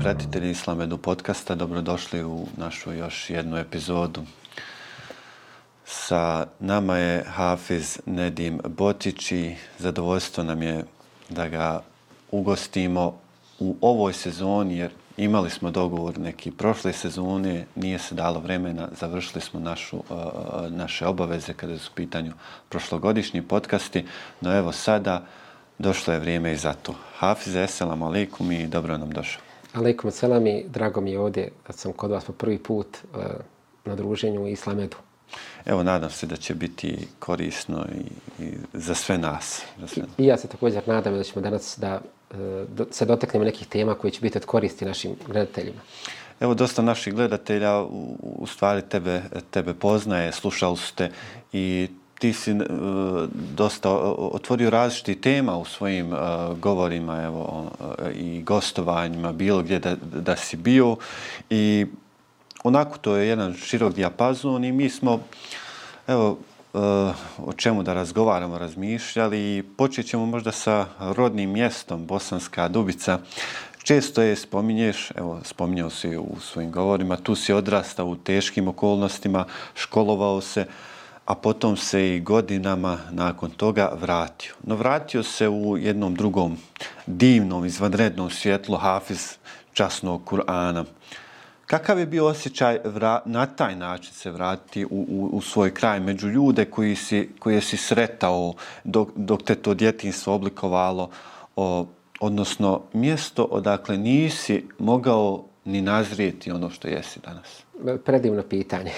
pratitelji Islamedu podcasta, dobrodošli u našu još jednu epizodu. Sa nama je Hafiz Nedim Botić i zadovoljstvo nam je da ga ugostimo u ovoj sezoni, jer imali smo dogovor neki prošle sezone, nije se dalo vremena, završili smo našu, uh, naše obaveze kada su u pitanju prošlogodišnji podcasti, no evo sada došlo je vrijeme i za to. Hafiz, eselamu alaikum i dobro nam došao. Aleikum selam i drago mi je ovdje da sam kod vas po prvi put uh, na druženju u Islamedu. Evo, nadam se da će biti korisno i, i za sve nas. Za sve. I, I ja se također nadam da ćemo danas da do, se dotaknemo nekih tema koji će biti od koristi našim gledateljima. Evo, dosta naših gledatelja u, u stvari tebe, tebe poznaje, slušali su te i ti si uh, dosta otvorio različiti tema u svojim uh, govorima evo, uh, i gostovanjima, bilo gdje da, da si bio i onako to je jedan širok dijapazon i mi smo evo, eh, o čemu da razgovaramo, razmišljali i počet ćemo možda sa rodnim mjestom Bosanska Dubica. Često je spominješ, evo spominjao si u svojim govorima, tu si odrastao u teškim okolnostima, školovao se, a potom se i godinama nakon toga vratio. No vratio se u jednom drugom divnom, izvanrednom svjetlu Hafiz časnog Kur'ana. Kakav je bio osjećaj vra, na taj način se vratiti u, u, u svoj kraj među ljude koji si, koje si sretao dok, dok te to djetinstvo oblikovalo, o, odnosno mjesto odakle nisi mogao ni nazrijeti ono što jesi danas? predivno pitanje.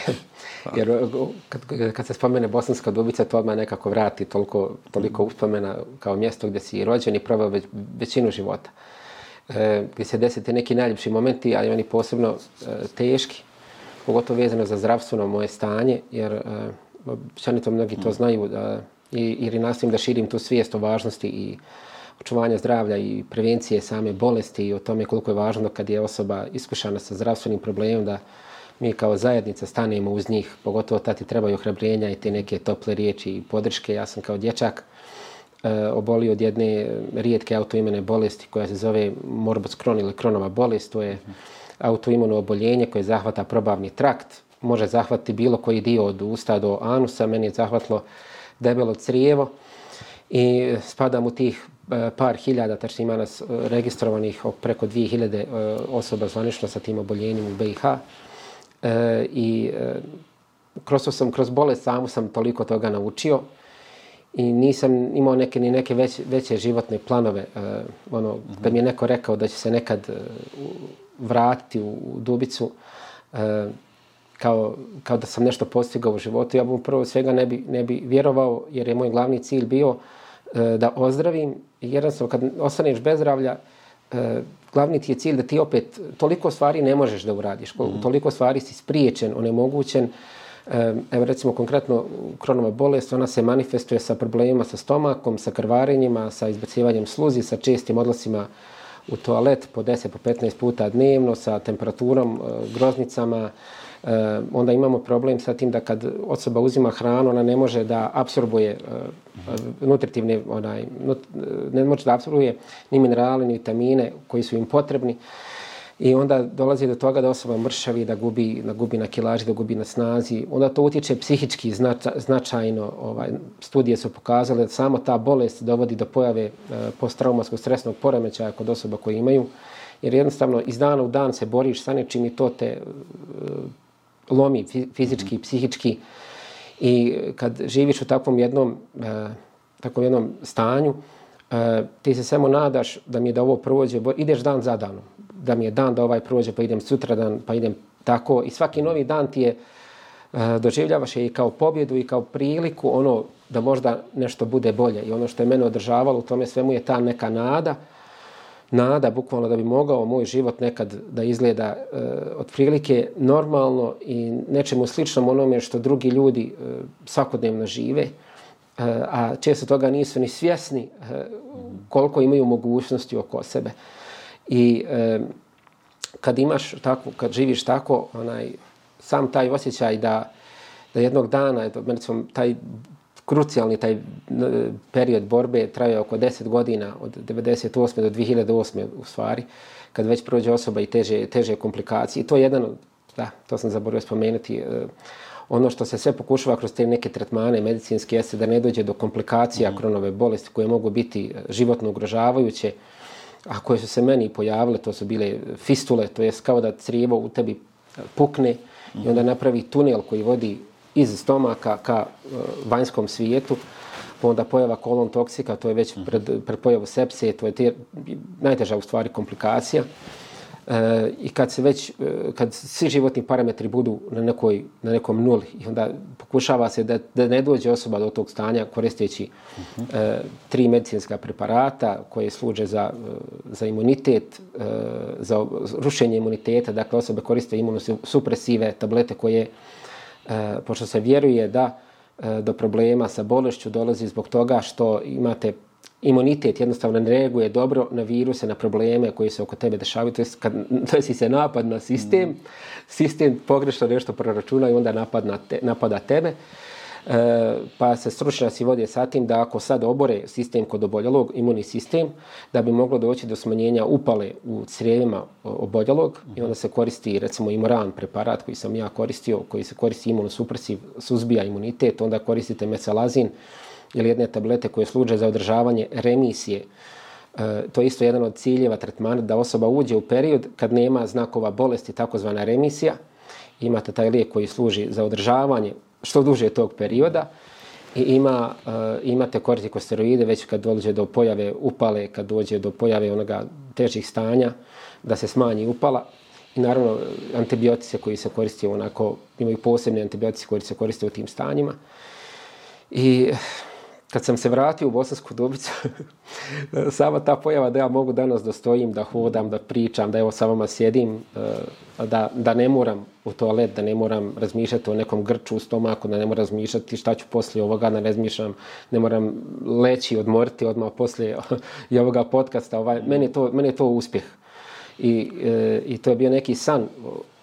Jer kad, kad se spomene Bosanska Dubica, to odmah nekako vrati toliko, toliko uspomena kao mjesto gdje si rođen i probao već, većinu života. E, gdje se desite neki najljepši momenti, ali oni posebno e, teški, pogotovo vezano za zdravstveno moje stanje, jer e, to mnogi to znaju da, i, jer nastavim da širim tu svijest o važnosti i očuvanja zdravlja i prevencije same bolesti i o tome koliko je važno kad je osoba iskušana sa zdravstvenim problemom da mi kao zajednica stanemo uz njih, pogotovo tati trebaju ohrabrenja i te neke tople riječi i podrške. Ja sam kao dječak e, obolio od jedne rijetke autoimene bolesti koja se zove morbus kron ili kronova bolest. To je autoimuno oboljenje koje zahvata probavni trakt. Može zahvatiti bilo koji dio od usta do anusa. Meni je zahvatlo debelo crijevo i spadam u tih e, par hiljada, tačno ima nas e, registrovanih preko 2000 e, osoba zvanično sa tim oboljenjem u BiH e, i kroz sam kroz bolest samu sam toliko toga naučio i nisam imao neke ni neke već, veće životne planove e, ono mm -hmm. da mi je neko rekao da će se nekad e, vratiti u, u Dubicu e, kao, kao da sam nešto postigao u životu ja bih prvo svega ne bi, ne bi vjerovao jer je moj glavni cilj bio e, da ozdravim jer sam kad ostaneš bez zdravlja e, glavni ti je cilj da ti opet toliko stvari ne možeš da uradiš, mm. toliko stvari si spriječen, onemogućen. Evo recimo konkretno kronova bolest, ona se manifestuje sa problemima sa stomakom, sa krvarenjima, sa izbacivanjem sluzi, sa čestim odlasima u toalet po 10 po 15 puta dnevno, sa temperaturom, e, groznicama, e, onda imamo problem sa tim da kad osoba uzima hranu, ona ne može da absorbuje e, nutritivne, onaj, ne može da absorbuje ni minerale, ni vitamine koji su im potrebni. I onda dolazi do toga da osoba mršavi, da gubi, da gubi na kilaži, da gubi na snazi. Onda to utječe psihički znača, značajno. Ovaj, studije su pokazale da samo ta bolest dovodi do pojave e, posttraumatskog stresnog poremećaja kod osoba koji imaju. Jer jednostavno iz dana u dan se boriš sa nečim i to te e, lomi fizički, mm. psihički. I kad živiš u takvom jednom, e, takvom jednom stanju, e, ti se samo nadaš da mi je da ovo prođe, ideš dan za danom, da mi je dan da ovaj prođe, pa idem sutra dan, pa idem tako. I svaki novi dan ti je, e, doživljavaš je i kao pobjedu i kao priliku, ono da možda nešto bude bolje. I ono što je mene održavalo u tome svemu je ta neka nada, nada, bukvalno da bi mogao moj život nekad da izgleda e, otprilike normalno i nečemu sličnom onome što drugi ljudi e, svakodnevno žive, e, Eh, a često toga nisu ni svjesni eh, koliko imaju mogućnosti oko sebe. I kad imaš tako, kad živiš tako, onaj, sam taj osjećaj da, da jednog dana, eto, recimo, taj krucijalni taj period borbe traje oko 10 godina, od 98. do 2008. u stvari, kad već prođe osoba i teže, teže komplikacije. I to je jedan, da, to sam zaboravio spomenuti, eh, ono što se sve pokušava kroz te neke tretmane medicinske jeste da ne dođe do komplikacija mm. kronove bolesti koje mogu biti životno ugrožavajuće, a koje su se meni pojavile, to su bile fistule, to je kao da crijevo u tebi pukne mm. i onda napravi tunel koji vodi iz stomaka ka uh, vanjskom svijetu, pa onda pojava kolon toksika, to je već pred, pred pojavu sepse, to je te, najteža u stvari komplikacija. E, I kad se već, e, kad svi životni parametri budu na, nekoj, na nekom nuli, i onda pokušava se da, da ne dođe osoba do tog stanja koristeći e, tri medicinska preparata koje služe za, za imunitet, e, za rušenje imuniteta, dakle osobe koriste imunosupresive tablete koje e, pošto se vjeruje da e, do problema sa bolešću dolazi zbog toga što imate imunitet jednostavno ne reaguje dobro na viruse, na probleme koji se oko tebe dešavaju. To je kad desi se napad na sistem, mm. sistem pogrešno nešto proračuna i onda napad na te, napada tebe. E, pa se stručnjaci vode sa tim da ako sad obore sistem kod oboljelog, imunni sistem, da bi moglo doći do smanjenja upale u crijevima oboljelog i onda se koristi recimo imoran preparat koji sam ja koristio, koji se koristi imunosupresiv, suzbija imunitet, onda koristite mesalazin ili jedne tablete koje služe za održavanje remisije. E, to je isto jedan od ciljeva tretmana da osoba uđe u period kad nema znakova bolesti, takozvana remisija. Imate taj lijek koji služi za održavanje što duže tog perioda i ima, e, imate kortikosteroide već kad dođe do pojave upale, kad dođe do pojave onoga težih stanja, da se smanji upala. I naravno, antibiotice koji se koriste onako, imaju posebne antibiotice koji se koriste u tim stanjima. I kad sam se vratio u Bosansku Dubicu, sama ta pojava da ja mogu danas da stojim, da hodam, da pričam, da evo sa vama sjedim, eh, da, da ne moram u toalet, da ne moram razmišljati o nekom grču u stomaku, da ne moram razmišljati šta ću poslije ovoga, da ne razmišljam, ne moram leći, odmoriti odmah poslije i ovoga podcasta. Ovaj, meni, je to, meni je to uspjeh. I, eh, I to je bio neki san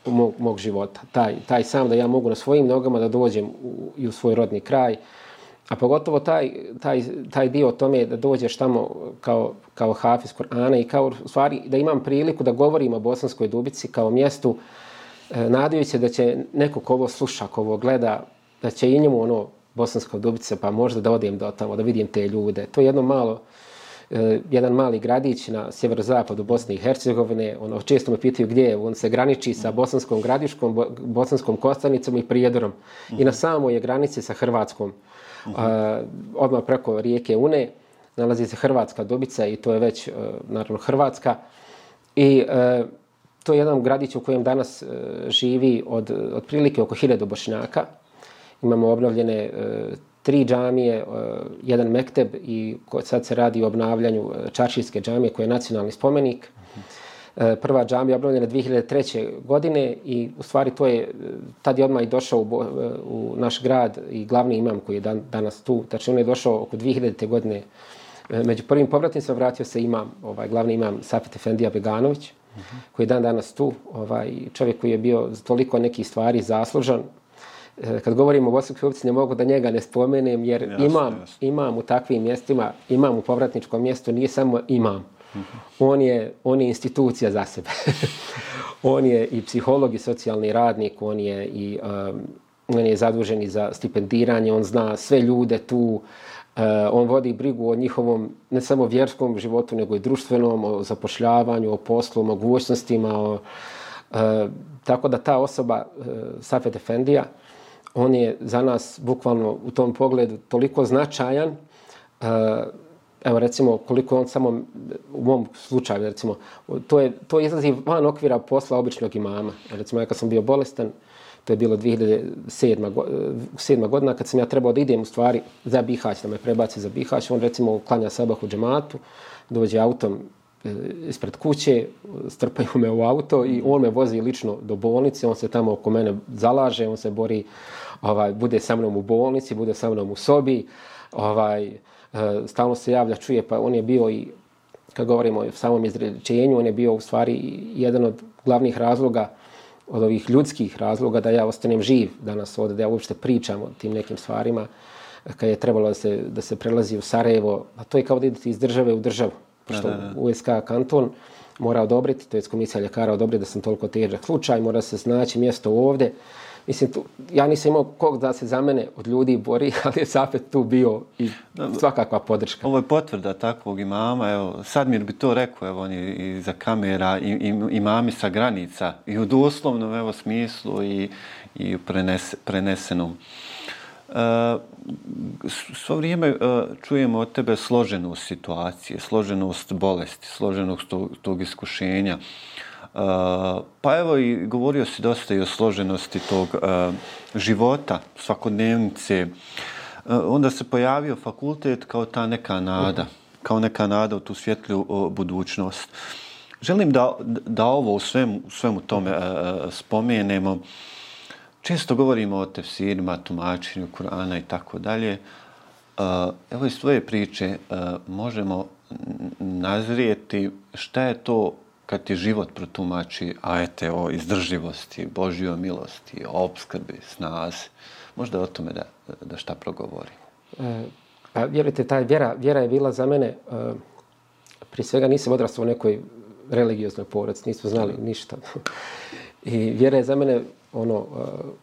mog, mog života. Taj, taj sam da ja mogu na svojim nogama da dođem u, i u svoj rodni kraj, A pogotovo taj, taj, taj dio o tome da dođeš tamo kao, kao hafiz Kur'ana i kao u stvari da imam priliku da govorim o Bosanskoj Dubici kao mjestu e, nadajući se da će neko ko ovo sluša, ko ovo gleda, da će i njemu ono Bosanska Dubica pa možda da odem do tamo, da vidim te ljude. To je jedno malo, e, jedan mali gradić na sjeverozapadu Bosne i Hercegovine. Ono, često me pitaju gdje je. On se graniči sa Bosanskom gradiškom, bo, Bosanskom kostanicom i Prijedorom. I na samoj je granici sa Hrvatskom. Uh -huh. odmah preko rijeke Une nalazi se Hrvatska Dubica i to je već e, naravno Hrvatska. I e, to je jedan gradić u kojem danas e, živi od otprilike oko hiljadu bošnjaka. Imamo obnovljene uh, tri džamije, jedan mekteb i sad se radi o obnavljanju Čaršijske džamije koje je nacionalni spomenik. E, prva džamija obnovljena 2003. godine i u stvari to je, tad je odmah i došao u, e, u naš grad i glavni imam koji je dan, danas tu, on je došao oko 2000. godine. E, među prvim povratnicima vratio se imam, ovaj, glavni imam Safet Efendija Beganović, uh -huh. koji je dan danas tu, ovaj, čovjek koji je bio toliko nekih stvari zaslužan. Kad govorimo o Bosanskoj ulici, ne mogu da njega ne spomenem, jer jasne, imam, jasne. imam u takvim mjestima, imam u povratničkom mjestu, nije samo imam. On je, on je institucija za sebe. on je i psiholog i socijalni radnik, on je i um, on je zadužen za stipendiranje, on zna sve ljude tu, uh, on vodi brigu o njihovom ne samo vjerskom životu, nego i društvenom, o zapošljavanju, o poslu, o mogućnostima. O, uh, tako da ta osoba, uh, Safet Efendija, on je za nas bukvalno u tom pogledu toliko značajan uh, evo recimo koliko on samo u mom slučaju recimo to je to izlazi van okvira posla običnog imama recimo ja kad sam bio bolestan to je bilo 2007. Go, 7. godina kad sam ja trebao da idem u stvari za Bihać da me prebaci za Bihać on recimo klanja sabah u džematu dođe autom e, ispred kuće, strpaju me u auto i on me vozi lično do bolnice, on se tamo oko mene zalaže, on se bori, ovaj, bude sa mnom u bolnici, bude sa mnom u sobi, ovaj, e, stalno se javlja, čuje, pa on je bio i, kad govorimo o samom izrečenju, on je bio u stvari jedan od glavnih razloga, od ovih ljudskih razloga da ja ostanem živ danas ovdje, da ja uopšte pričam o tim nekim stvarima, kad je trebalo da se, da se prelazi u Sarajevo, a to je kao da idete iz države u državu što da, da, da. USK kanton mora odobriti, to je komisija ljekara odobriti da sam toliko težak slučaj, mora se znači mjesto ovde. Mislim, tu, ja nisam imao kog da se za mene od ljudi bori, ali je zapet tu bio i svakakva podrška. Ovo je potvrda takvog imama, evo, sad mi bi to rekao, evo, oni i za kamera, i, i, imami sa granica, i u doslovnom, evo, smislu i, i u prenese, prenesenom. Svo vrijeme čujemo od tebe složenost situacije, složenost bolesti, složenost tog, tog iskušenja. Pa evo i govorio si dosta i o složenosti tog života, svakodnevnice. Onda se pojavio fakultet kao ta neka nada, kao neka nada u tu svjetlju budućnost. Želim da, da ovo u svemu, u svemu tome spomenemo često govorimo o tefsirima, tumačenju Kur'ana i tako dalje. Evo iz tvoje priče možemo nazrijeti šta je to kad ti život protumači ajete o izdržljivosti, Božjoj milosti, o obskrbi, snazi. Možda o tome da, da šta progovori. E, pa vjerujte, ta vjera, vjera je bila za mene, e, prije svega nisam odrastao u nekoj religioznoj porodci, nismo znali ništa. I vjera je za mene ono, uh,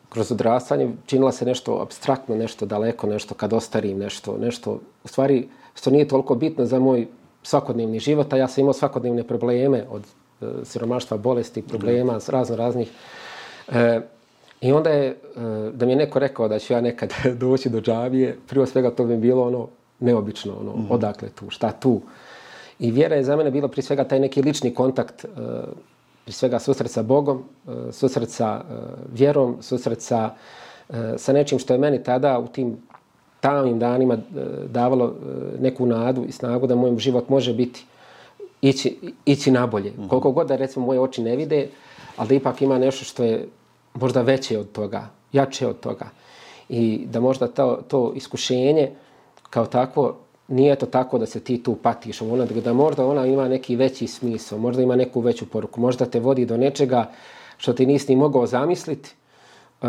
kroz odrastanje činila se nešto abstraktno, nešto daleko, nešto kad ostarim, nešto, nešto, u stvari, što nije toliko bitno za moj svakodnevni život, a ja sam imao svakodnevne probleme od uh, siromaštva, bolesti, problema, mm. razno raznih. E, I onda je, uh, da mi je neko rekao da ću ja nekad doći do džavije, prvo svega to bi bilo ono neobično, ono, mm. odakle tu, šta tu. I vjera je za mene bilo prije svega taj neki lični kontakt uh, pri svega susret sa Bogom, e, susret sa e, vjerom, susret sa, e, sa nečim što je meni tada u tim tamnim danima davalo neku nadu i snagu da moj život može biti ići, ići nabolje. Mm -hmm. Koliko god da recimo moje oči ne vide, ali da ipak ima nešto što je možda veće od toga, jače od toga. I da možda to, to iskušenje kao takvo nije to tako da se ti tu patiš, ona, da možda ona ima neki veći smisao, možda ima neku veću poruku, možda te vodi do nečega što ti nisi ni mogao zamisliti uh,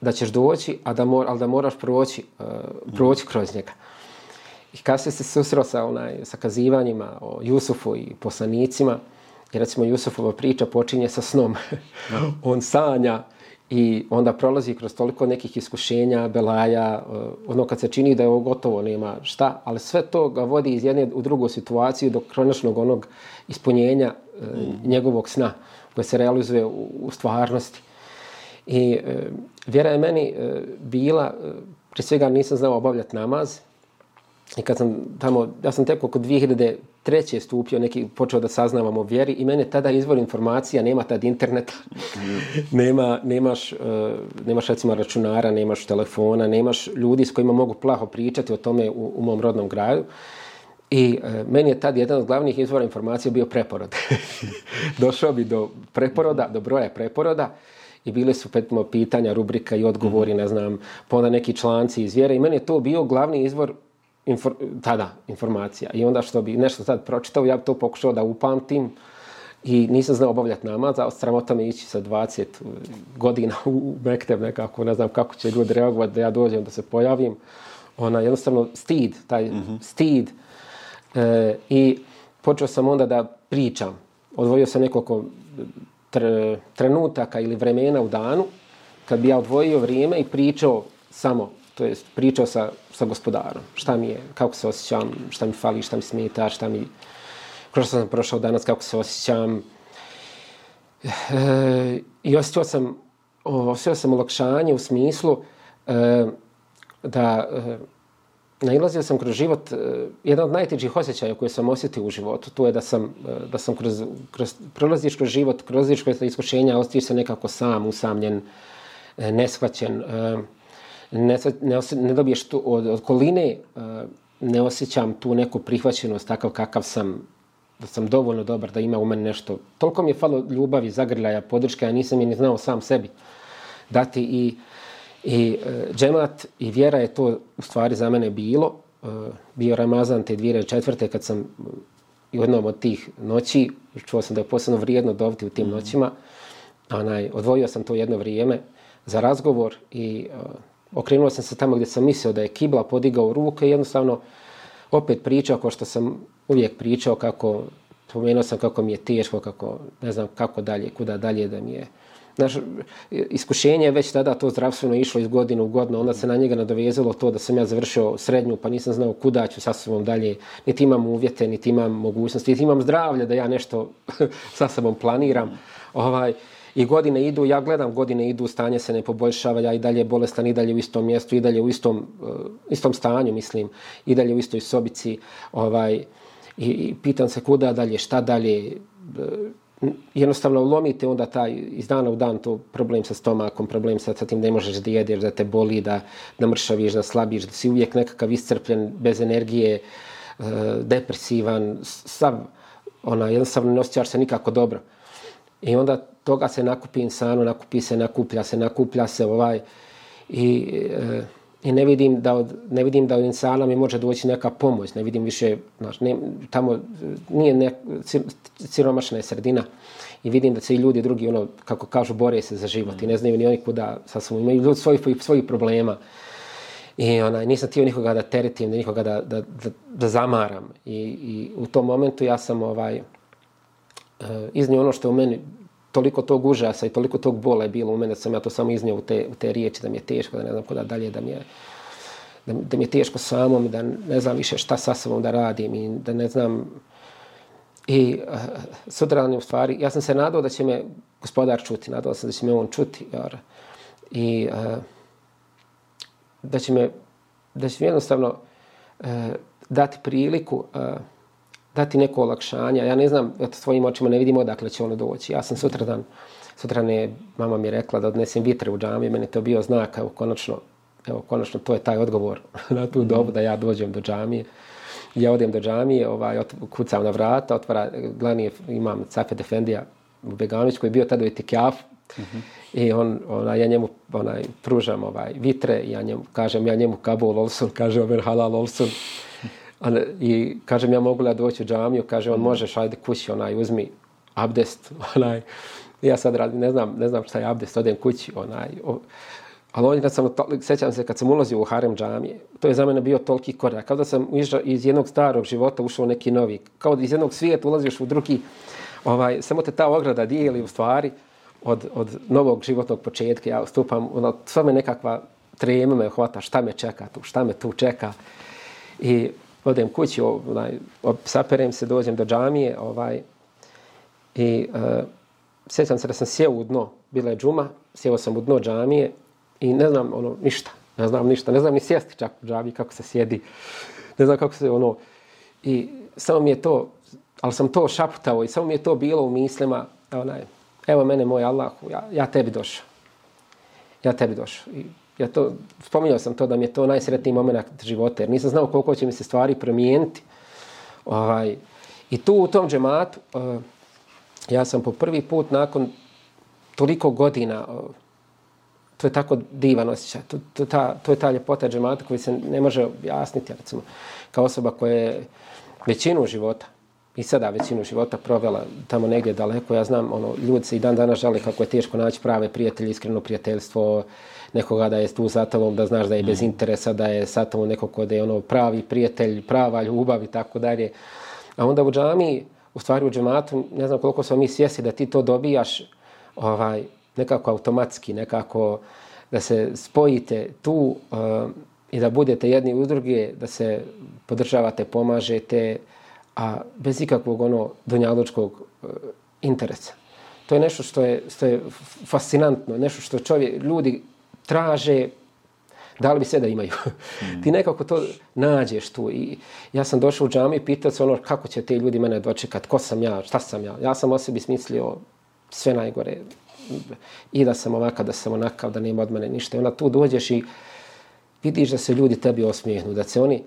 da ćeš doći, a da mor, ali da moraš proći, uh, proći kroz njega. I kad se susreo sa, onaj, sa kazivanjima o Jusufu i poslanicima, jer recimo Jusufova priča počinje sa snom. On sanja I onda prolazi kroz toliko nekih iskušenja, belaja, uh, ono kad se čini da je ovo gotovo, nema šta, ali sve to ga vodi iz jedne u drugu situaciju do kroničnog onog ispunjenja uh, mm. njegovog sna koje se realizuje u, u stvarnosti. I uh, vjera je meni bila, prije svega nisam znao obavljati namaz, I kad sam tamo, ja sam tek oko 2003. stupio, neki, počeo da saznavam o vjeri i mene tada izvor informacija, nema tad interneta, nema, nemaš, uh, nemaš recimo računara, nemaš telefona, nemaš ljudi s kojima mogu plaho pričati o tome u, u mom rodnom gradu. I uh, meni je tad jedan od glavnih izvora informacija bio preporod. Došao bi do preporoda, do broja preporoda i bile su petimo pitanja, rubrika i odgovori, mm -hmm. ne znam, pa onda neki članci iz vjere i meni je to bio glavni izvor infor, tada informacija. I onda što bi nešto sad pročitao, ja bi to pokušao da upamtim i nisam znao obavljati namaz, a sramota me ići sa 20 godina u Mekteb nekako, ne znam kako će ljudi reagovati da ja dođem da se pojavim. Ona jednostavno stid, taj mm -hmm. stid. E, I počeo sam onda da pričam. Odvojio sam nekoliko tr trenutaka ili vremena u danu kad bi ja odvojio vrijeme i pričao samo to jest pričao sa, sa gospodarom. Šta mi je, kako se osjećam, šta mi fali, šta mi smeta, šta mi... Kroz što sam prošao danas, kako se osjećam. E, I osjećao sam, osjećao sam olakšanje u smislu e, da e, nailazio sam kroz život, e, jedan od najtežih osjećaja koje sam osjetio u životu, to je da sam, e, da sam kroz, kroz, prolaziš kroz život, kroz iskušenja, osjećaš se nekako sam, usamljen, e, neshvaćen. Ne, ne, ne dobiješ tu od, od koline, ne osjećam tu neku prihvaćenost takav kakav sam da sam dovoljno dobar, da ima u meni nešto. Toliko mi je falo ljubavi, zagrljaja, podrške, a nisam je ni znao sam sebi dati i i e, džemat i vjera je to u stvari za mene bilo. E, bio Ramazan te dvije četvrte kad sam i jednom od tih noći, čuo sam da je posebno vrijedno dobiti u tim mm. noćima, onaj, odvojio sam to jedno vrijeme za razgovor i uh, okrenuo sam se tamo gdje sam mislio da je kibla podigao ruke i jednostavno opet pričao kao što sam uvijek pričao kako spomenuo sam kako mi je teško, kako ne znam kako dalje, kuda dalje da mi je. Naš, iskušenje je već tada to zdravstveno išlo iz godine u godinu, onda se na njega nadovezalo to da sam ja završio srednju, pa nisam znao kuda ću sa sobom dalje, niti imam uvjete, niti imam mogućnosti, niti imam zdravlje da ja nešto sa sobom planiram. Ovaj, I godine idu, ja gledam, godine idu, stanje se ne poboljšava, ja i dalje bolestan, i dalje u istom mjestu, i dalje u istom, uh, istom stanju, mislim, i dalje u istoj sobici, ovaj, i, i pitan se kuda dalje, šta dalje, uh, jednostavno lomite onda taj iz dana u dan to problem sa stomakom, problem sa, sa tim da ne možeš da jedeš, da te boli, da, da mršaviš, da slabiš, da si uvijek nekakav iscrpljen, bez energije, e, depresivan, sav, ona, jednostavno ne osjećaš se nikako dobro. I onda toga se nakupi insano, nakupi se, nakuplja se, nakuplja se ovaj i, e, i ne vidim da od, ne vidim da od insana mi može doći neka pomoć, ne vidim više, znaš, ne, tamo e, nije ne, siromašna je sredina i vidim da se i ljudi drugi, ono, kako kažu, bore se za život i ne znaju ni oni kuda, sasvom, imaju ljudi svojih svoji problema. I ona, nisam tio nikoga da teretim, da nikoga da, da, da, da zamaram. I, I u tom momentu ja sam ovaj, e, iznio ono što u meni toliko tog užasa i toliko tog bola je bilo u mene, sam ja to samo iznio u te, u te riječi, da mi je teško, da ne znam kuda dalje, da mi je, da, da mi je teško samom, da ne znam više šta sa sobom da radim i da ne znam... I eh, uh, sutradan u stvari, ja sam se nadao da će me gospodar čuti, nadao sam da će me on čuti, jer, i uh, da će me, da će mi jednostavno uh, dati priliku uh, dati neko olakšanje. Ja ne znam, eto, svojim očima ne vidimo odakle će ono doći. Ja sam sutradan, sutradan je, mama mi je rekla da odnesem vitre u džamiju, meni to bio znak, evo, konačno, evo, konačno, to je taj odgovor na tu dobu da ja dođem do džamije. Ja odem do džamije, ovaj, kucam na vrata, otvara, glavni imam Cafet Efendija u Beganović koji je bio tada u Itikjaf, Mm -hmm. I on, ona, ja njemu onaj, pružam ovaj, vitre, ja njemu, kažem ja njemu Kabul Olsun, kaže over halal Olsun. An, I kažem, ja mogu li doći u džamiju? Kaže, on može, ajde kući, onaj, uzmi abdest. Onaj. Ja sad radim, ne znam, ne znam šta je abdest, odem kući. Onaj. O, ali on, kad sam, sećam se, kad sam ulazio u harem džamije, to je za mene bio toliki korak. Kao da sam iz jednog starog života ušao neki novi. Kao da iz jednog svijeta ulaziš u drugi. Ovaj, samo te ta ograda dijeli u stvari od, od novog životnog početka. Ja stupam, ono, sva me nekakva trema me hvata, šta me čeka tu, šta me tu čeka. I odem kući, ovaj, saperem se, dođem do džamije, ovaj, i uh, sjećam se da sam sjeo u dno, bila je džuma, sjeo sam u dno džamije i ne znam ono, ništa, ne znam ništa, ne znam ni sjesti čak u džamiji, kako se sjedi, ne znam kako se ono, i samo mi je to, ali sam to šaputao i samo mi je to bilo u mislima, onaj, evo mene moj Allahu, ja, ja tebi došao, ja tebi došao. I ja to, spominjao sam to da mi je to najsretniji moment života, jer nisam znao koliko će mi se stvari promijeniti. Ovaj, I tu u tom džematu, uh, ja sam po prvi put nakon toliko godina, uh, to je tako divan osjećaj, to, to, ta, to je ta ljepota džemata koji se ne može objasniti, recimo, kao osoba koja je većinu života, i sada većinu života provela tamo negdje daleko, ja znam, ono, ljudi se i dan danas žali kako je teško naći prave prijatelje, iskreno prijateljstvo, nekoga da je tu za tobom, da znaš da je bez mm. interesa, da je sa tobom neko ko da je ono pravi prijatelj, prava ljubav i tako dalje. A onda u džami, u stvari u džematu, ne znam koliko smo mi svjesni da ti to dobijaš ovaj, nekako automatski, nekako da se spojite tu uh, i da budete jedni u druge, da se podržavate, pomažete, a bez ikakvog ono donjalučkog uh, interesa. To je nešto što je, što je fascinantno, nešto što čovjek, ljudi traže da li bi sve da imaju. Mm. Ti nekako to nađeš tu i ja sam došao u džami i pitao se ono kako će te ljudi mene dočekat, ko sam ja, šta sam ja. Ja sam o sebi smislio sve najgore i da sam ovakav, da sam onakav, da nema od mene ništa. I onda tu dođeš i vidiš da se ljudi tebi osmijehnu, da se oni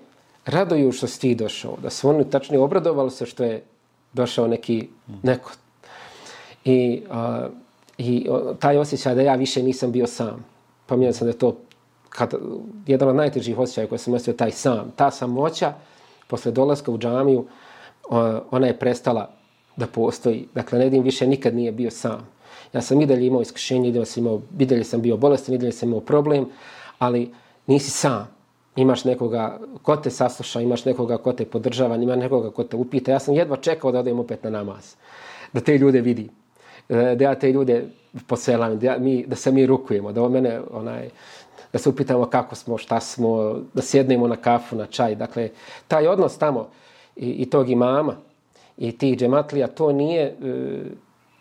raduju što si ti došao, da su oni tačnije obradovali se što je došao neki, neko. I, a, i o, taj osjećaj da ja više nisam bio sam. Pomijenio sam da je to kad, jedan od najtežih osjećaja koje sam osjetio taj sam. Ta samoća, posle dolaska u džamiju, ona je prestala da postoji. Dakle, Nedim više nikad nije bio sam. Ja sam i dalje imao iskušenje, i sam, imao, i dalje sam bio bolestan, i dalje sam imao problem, ali nisi sam. Imaš nekoga ko te sasluša, imaš nekoga ko te podržava, imaš nekoga ko te upita. Ja sam jedva čekao da odem opet na namaz. Da te ljude vidi. E, da ja te ljude poselam, da, ja, mi, da se mi rukujemo, da mene onaj, da se upitamo kako smo, šta smo, da sjednemo na kafu, na čaj. Dakle, taj odnos tamo i, i tog imama i tih džematlija, to nije e,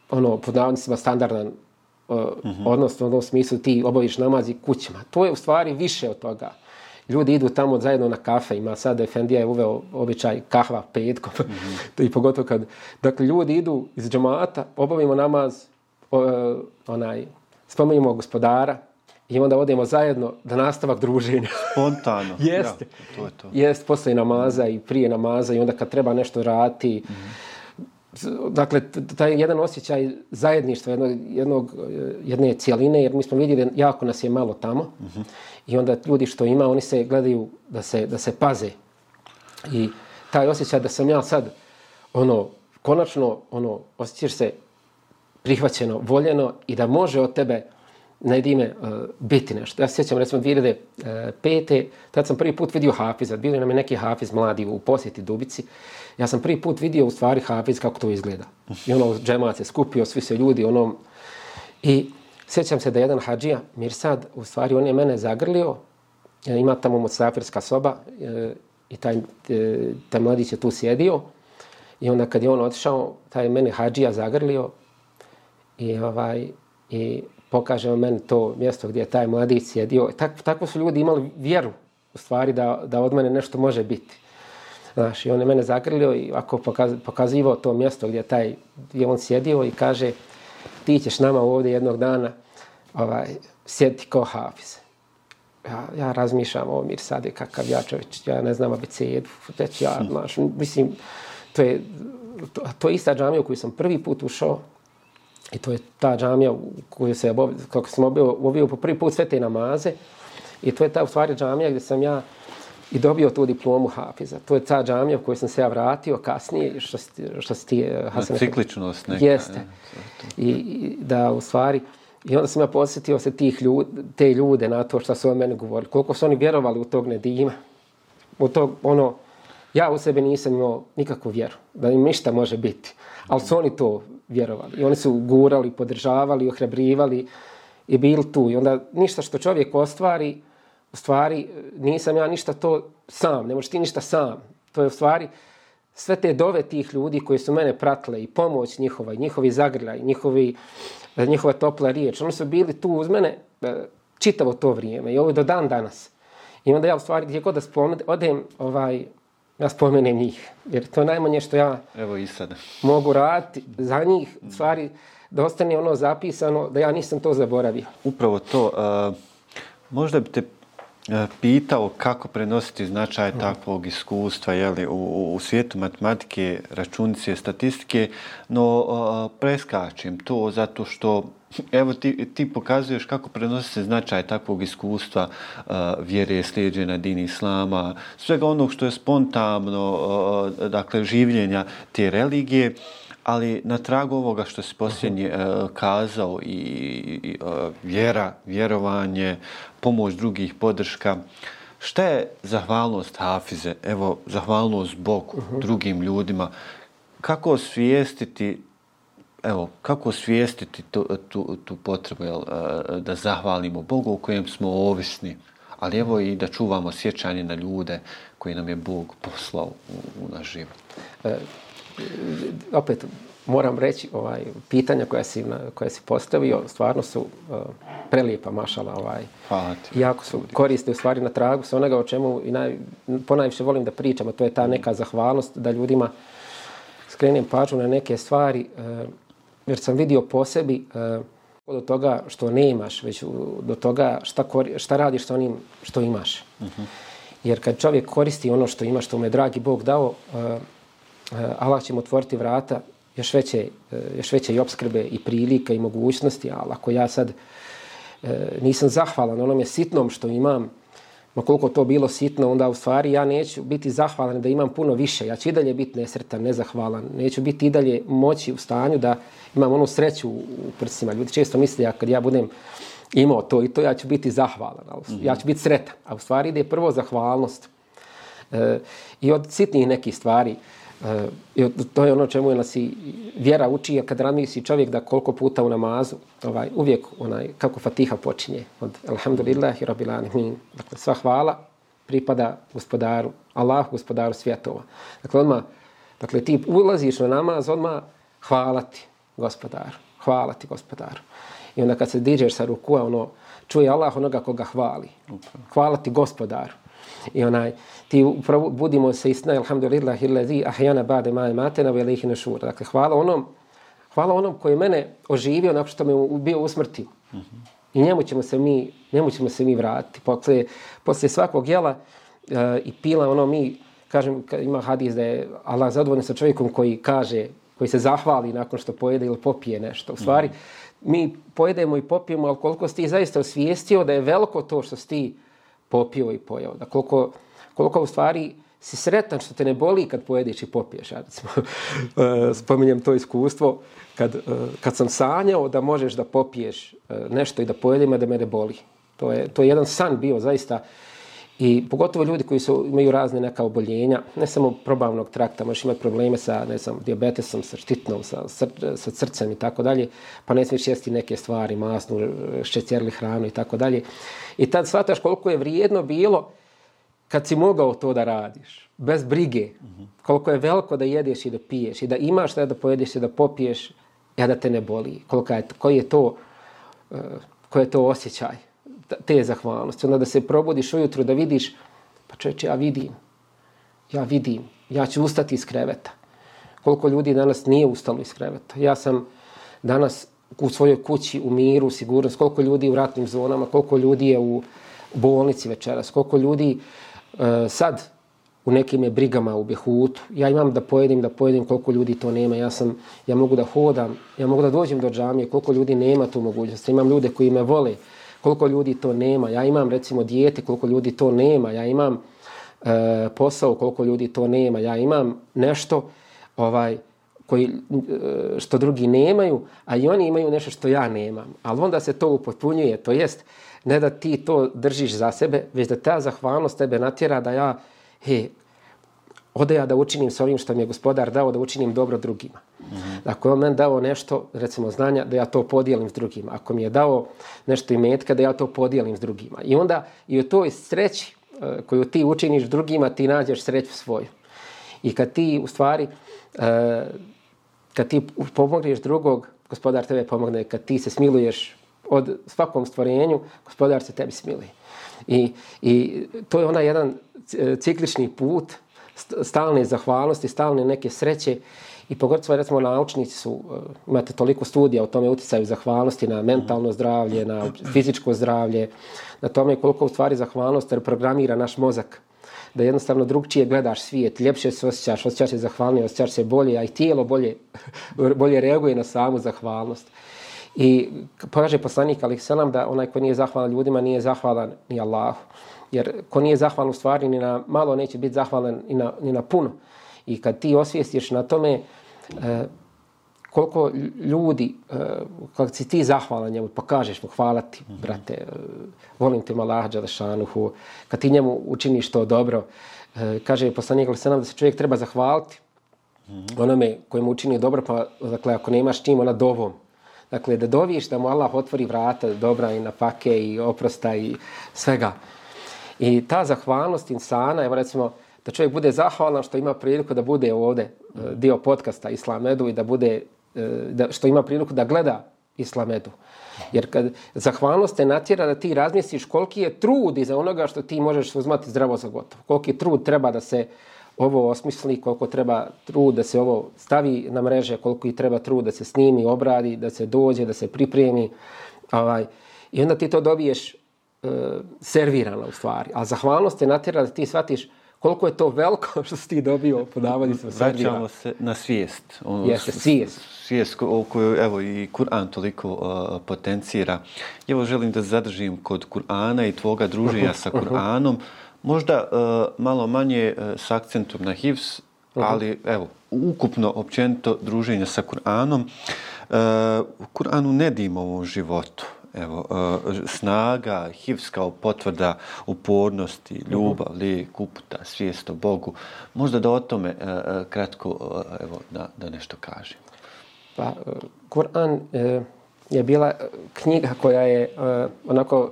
ono, pod navodnicima standardan uh, uh -huh. odnos u onom smislu ti obaviš namazi kućima. To je u stvari više od toga. Ljudi idu tamo zajedno na kafe, ima sad Efendija je uveo običaj kahva petkom, uh -huh. i pogotovo kad, dakle, ljudi idu iz džamata, obavimo namaz, uh, onaj, spomenimo gospodara, i onda odemo zajedno da nastavak druženja. Spontano. Jeste. Ja, to je to. Jeste, posle namaza i prije namaza i onda kad treba nešto raditi, uh -huh dakle, taj jedan osjećaj zajedništva, jednog, jednog, jedne cijeline, jer mi smo vidjeli jako nas je malo tamo uh -huh i onda ljudi što ima, oni se gledaju da se, da se paze. I taj osjećaj da sam ja sad, ono, konačno, ono, osjećaš se prihvaćeno, voljeno i da može od tebe na jedime uh, e, biti nešto. Ja se sjećam, recimo, 2005. E, tad sam prvi put vidio Hafiza. Bili nam je neki Hafiz mladi u posjeti Dubici. Ja sam prvi put vidio u stvari Hafiz kako to izgleda. I ono, džemac se skupio, svi se ljudi, ono... I sjećam se da jedan hađija, Mirsad, u stvari on je mene zagrlio, e, ima tamo mocafirska soba e, i taj, e, taj mladić je tu sjedio. I onda kad je on otišao, taj mene hađija zagrlio i, ovaj, i pokaže meni to mjesto gdje je taj mladić sjedio. Tak, tako su ljudi imali vjeru u stvari da, da od mene nešto može biti. Znaš, i on je mene zagrlio i ako pokaz, pokazivao to mjesto gdje, taj, gdje on sjedio i kaže ti ćeš nama ovdje jednog dana ovaj, sjediti ko hafiz. Ja, ja razmišljam o mir sade kakav ja čovječ, ja ne znam abecedu, već ja, hm. znaš, mislim, to je, to, to je ista džamija u koju sam prvi put ušao, I to je ta džamija u kojoj se obavio, kako sam obavio, obavio po prvi put sve te namaze. I to je ta u stvari džamija gdje sam ja i dobio tu diplomu Hafiza. To je ta džamija u kojoj sam se ja vratio kasnije, što što si ti, eh, Hasan... Cikličnost neka. Jeste. I, I da u stvari... I onda sam ja posjetio se tih ljud, te ljude na to što su o mene govorili. Koliko su oni vjerovali u tog Nedima. U tog, ono, ja u sebe nisam imao nikakvu vjeru. Da im ništa može biti. Ali su oni to vjerovali. I oni su gurali, podržavali, ohrabrivali i bili tu. I onda ništa što čovjek ostvari, u stvari nisam ja ništa to sam, ne možeš ti ništa sam. To je u stvari sve te dove tih ljudi koji su mene pratile i pomoć njihova, i njihovi zagrljaj, njihovi, njihova topla riječ. Oni su bili tu uz mene e, čitavo to vrijeme i ovo do dan danas. I onda ja u stvari gdje god da spomenem, odem ovaj, ja spomenem njih. Jer to je najmanje što ja Evo i sad. mogu raditi za njih. Stvari, da ostane ono zapisano, da ja nisam to zaboravio. Upravo to. Uh, možda bi te pitao kako prenositi značaj takvog iskustva jeli, u, u svijetu matematike, računice, statistike, no uh, preskačem to zato što Evo ti, ti pokazuješ kako prenosi se značaj takvog iskustva uh, vjere, slijedženja din islama, svega onog što je spontano, uh, dakle, življenja te religije, ali na tragu ovoga što si posljednje uh, kazao i, i uh, vjera, vjerovanje, pomoć drugih, podrška, šta je zahvalnost Hafize, evo, zahvalnost Bogu, uh -huh. drugim ljudima, kako osvijestiti evo, kako osvijestiti tu, tu, tu potrebu jel, da zahvalimo Bogu u kojem smo ovisni, ali evo i da čuvamo sjećanje na ljude koji nam je Bog poslao u, u naš život. E, opet, moram reći, ovaj, pitanja koja si, koja si postavio, stvarno su uh, prelijepa, mašala. Ovaj, Hvala ti. Jako su koriste u stvari na tragu sa onoga o čemu i naj, ponajviše volim da pričam, a to je ta neka zahvalnost da ljudima skrenem pažnju na neke stvari. Uh, jer sam vidio po sebi uh, od toga što ne imaš, već do toga šta, kori, šta radiš sa onim što imaš. Uh -huh. Jer kad čovjek koristi ono što ima, što mu je dragi Bog dao, uh, Allah će mu otvoriti vrata još veće, još veće i obskrbe i prilika i mogućnosti, ali ako ja sad nisam zahvalan onom sitnom što imam, ma koliko to bilo sitno, onda u stvari ja neću biti zahvalan da imam puno više. Ja ću i dalje biti nesretan, nezahvalan. Neću biti i dalje moći u stanju da imam onu sreću u prsima. Ljudi često misle ja kad ja budem imao to i to, ja ću biti zahvalan. Ali, mm -hmm. Ja ću biti sretan. A u stvari ide prvo zahvalnost. E, I od sitnih nekih stvari. E, i to je ono čemu je nas i vjera uči, kad razmisli čovjek da koliko puta u namazu, ovaj, uvijek onaj, kako fatiha počinje, od alhamdulillahi rabbil alamin. Dakle, sva hvala pripada gospodaru, Allahu gospodaru svjetova. Dakle, odmah, dakle, ti ulaziš na namaz, odmah hvala ti gospodaru, hvala ti gospodaru. I onda kad se dižeš sa rukua, ono, čuje Allah onoga koga hvali. Hvala ti gospodaru. I onaj, ti upravo budimo se istina, alhamdulillah, illazi ahjana bade ma matena ve lehi nešur. Dakle, hvala onom, hvala onom koji je mene oživio nakon što me bio u smrti. Mm -hmm. I njemu ćemo se mi, njemu ćemo se mi vratiti. Posle, posle svakog jela uh, i pila, ono mi, kažem, ima hadis da je Allah zadovoljno sa čovjekom koji kaže, koji se zahvali nakon što pojede ili popije nešto. U stvari, mm -hmm. mi pojedemo i popijemo, ali koliko si ti zaista osvijestio da je veliko to što si ti popio i pojao. Da koliko, koliko u stvari si sretan što te ne boli kad pojedeš i popiješ. Ja recimo, e, spominjem to iskustvo kad, e, kad sam sanjao da možeš da popiješ e, nešto i da pojedim, a da me ne boli. To je, to je jedan san bio zaista. I pogotovo ljudi koji su, imaju razne neka oboljenja, ne samo probavnog trakta, možeš imati probleme sa ne znam, diabetesom, sa štitnom, sa, sr sa srcem i tako dalje, pa ne smiješ jesti neke stvari, masnu, šećerli hranu i tako dalje. I tad shvataš koliko je vrijedno bilo kad si mogao to da radiš, bez brige, koliko je veliko da jedeš i da piješ i da imaš šta da pojedeš i da popiješ, ja da te ne boli, koliko je, koji je to, uh, koji je to osjećaj te zahvalnosti. Onda da se probudiš ujutru da vidiš, pa čovječe, ja vidim, ja vidim, ja ću ustati iz kreveta. Koliko ljudi danas nije ustalo iz kreveta. Ja sam danas u svojoj kući, u miru, u sigurnost, koliko ljudi u ratnim zonama, koliko ljudi je u bolnici večeras, koliko ljudi uh, E, sad u nekim je brigama u Behutu. Ja imam da pojedim, da pojedim koliko ljudi to nema. Ja sam, ja mogu da hodam, ja mogu da dođem do džamije, koliko ljudi nema tu mogućnost. Imam ljude koji me vole, koliko ljudi to nema. Ja imam recimo dijete, koliko ljudi to nema. Ja imam e, posao, koliko ljudi to nema. Ja imam nešto ovaj koji, e, što drugi nemaju, a i oni imaju nešto što ja nemam. Ali onda se to upotpunjuje, to jest ne da ti to držiš za sebe, već da ta zahvalnost tebe natjera da ja, he, ode ja da učinim s ovim što mi je gospodar dao, da učinim dobro drugima. Mm -hmm. Ako je on meni dao nešto, recimo znanja, da ja to podijelim s drugima. Ako mi je dao nešto i metka, da ja to podijelim s drugima. I onda i u toj sreći uh, koju ti učiniš drugima, ti nađeš sreću svoju. I kad ti u stvari, uh, kad ti pomogneš drugog, gospodar tebe pomogne. Kad ti se smiluješ od svakom stvorenju, gospodar se tebi smili. I, I to je onaj jedan e, ciklični put stalne zahvalnosti, stalne neke sreće i pogotovo recimo naučnici su, e, imate toliko studija o tome uticaju zahvalnosti na mentalno zdravlje, na fizičko zdravlje, na tome koliko u stvari zahvalnost reprogramira naš mozak da jednostavno drugčije gledaš svijet, ljepše se osjećaš, osjećaš se zahvalnije, osjećaš se bolje, a i tijelo bolje, bolje reaguje na samu zahvalnost. I pokaže poslanik Ali Selam da onaj ko nije zahvalan ljudima nije zahvalan ni Allahu. Jer ko nije zahvalan u stvari ni na malo neće biti zahvalan ni na, ni na puno. I kad ti osvijestiš na tome e, koliko ljudi, e, kad si ti zahvalan njemu, pokažeš mu hvala ti, brate, e, volim te Malaha Đalešanuhu, kad ti njemu učiniš to dobro, e, kaže poslanik Ali Selam da se čovjek treba zahvaliti -hmm. onome kojemu učini dobro, pa dakle ako nemaš čim, ona dovom. Dakle, da doviš da mu Allah otvori vrata dobra i napake i oprosta i svega. I ta zahvalnost insana, evo recimo, da čovjek bude zahvalan što ima priliku da bude ovde e, dio podcasta Islamedu i da bude, e, da, što ima priliku da gleda Islamedu. Jer kad zahvalnost te natjera da ti razmisliš koliki je trud iza onoga što ti možeš uzmati zdravo za gotovo. Koliki trud treba da se ovo osmisli, koliko treba trud da se ovo stavi na mreže, koliko i treba trud da se snimi, obradi, da se dođe, da se pripremi. Ovaj. I onda ti to dobiješ e, servirano u stvari. A zahvalnost te natjera da ti shvatiš koliko je to veliko što si ti dobio po davanjicama Vraćamo se na svijest. Ono, Jeste, svijest. Svijest koju evo, i Kur'an toliko uh, potencira. Evo želim da zadržim kod Kur'ana i tvoga druženja sa Kur'anom. Možda uh, malo manje uh, s akcentom na hivs, ali evo, ukupno, općenito, druženje sa Kur'anom. Uh, Kur'anu ne dim ovom životu evo, uh, snaga, hivs kao potvrda upornosti, ljubav, uh -huh. lijek, uputa, svijest o Bogu. Možda da o tome uh, kratko uh, evo, da, da nešto kažem. Pa, Kur'an uh, je bila knjiga koja je uh, onako,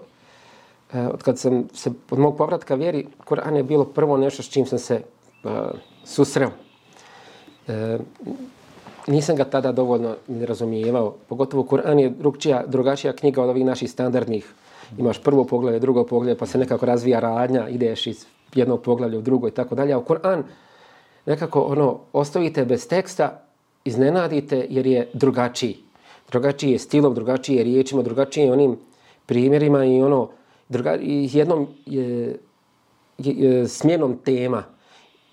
E, od kad sam se od mog povratka vjeri, Kur'an je bilo prvo nešto s čim sam se uh, susreo. E, nisam ga tada dovoljno ne razumijevao. Pogotovo Kur'an je drugčija, drugačija knjiga od ovih naših standardnih. Imaš prvo poglavlje, drugo poglavlje, pa se nekako razvija radnja, ideš iz jednog poglavlja u drugo i tako dalje. A Kur'an nekako ono, ostavite bez teksta, iznenadite jer je drugačiji. Drugačiji je stilom, drugačiji je riječima, drugačiji je onim primjerima i ono, druga, i jednom je, je, je, smjenom tema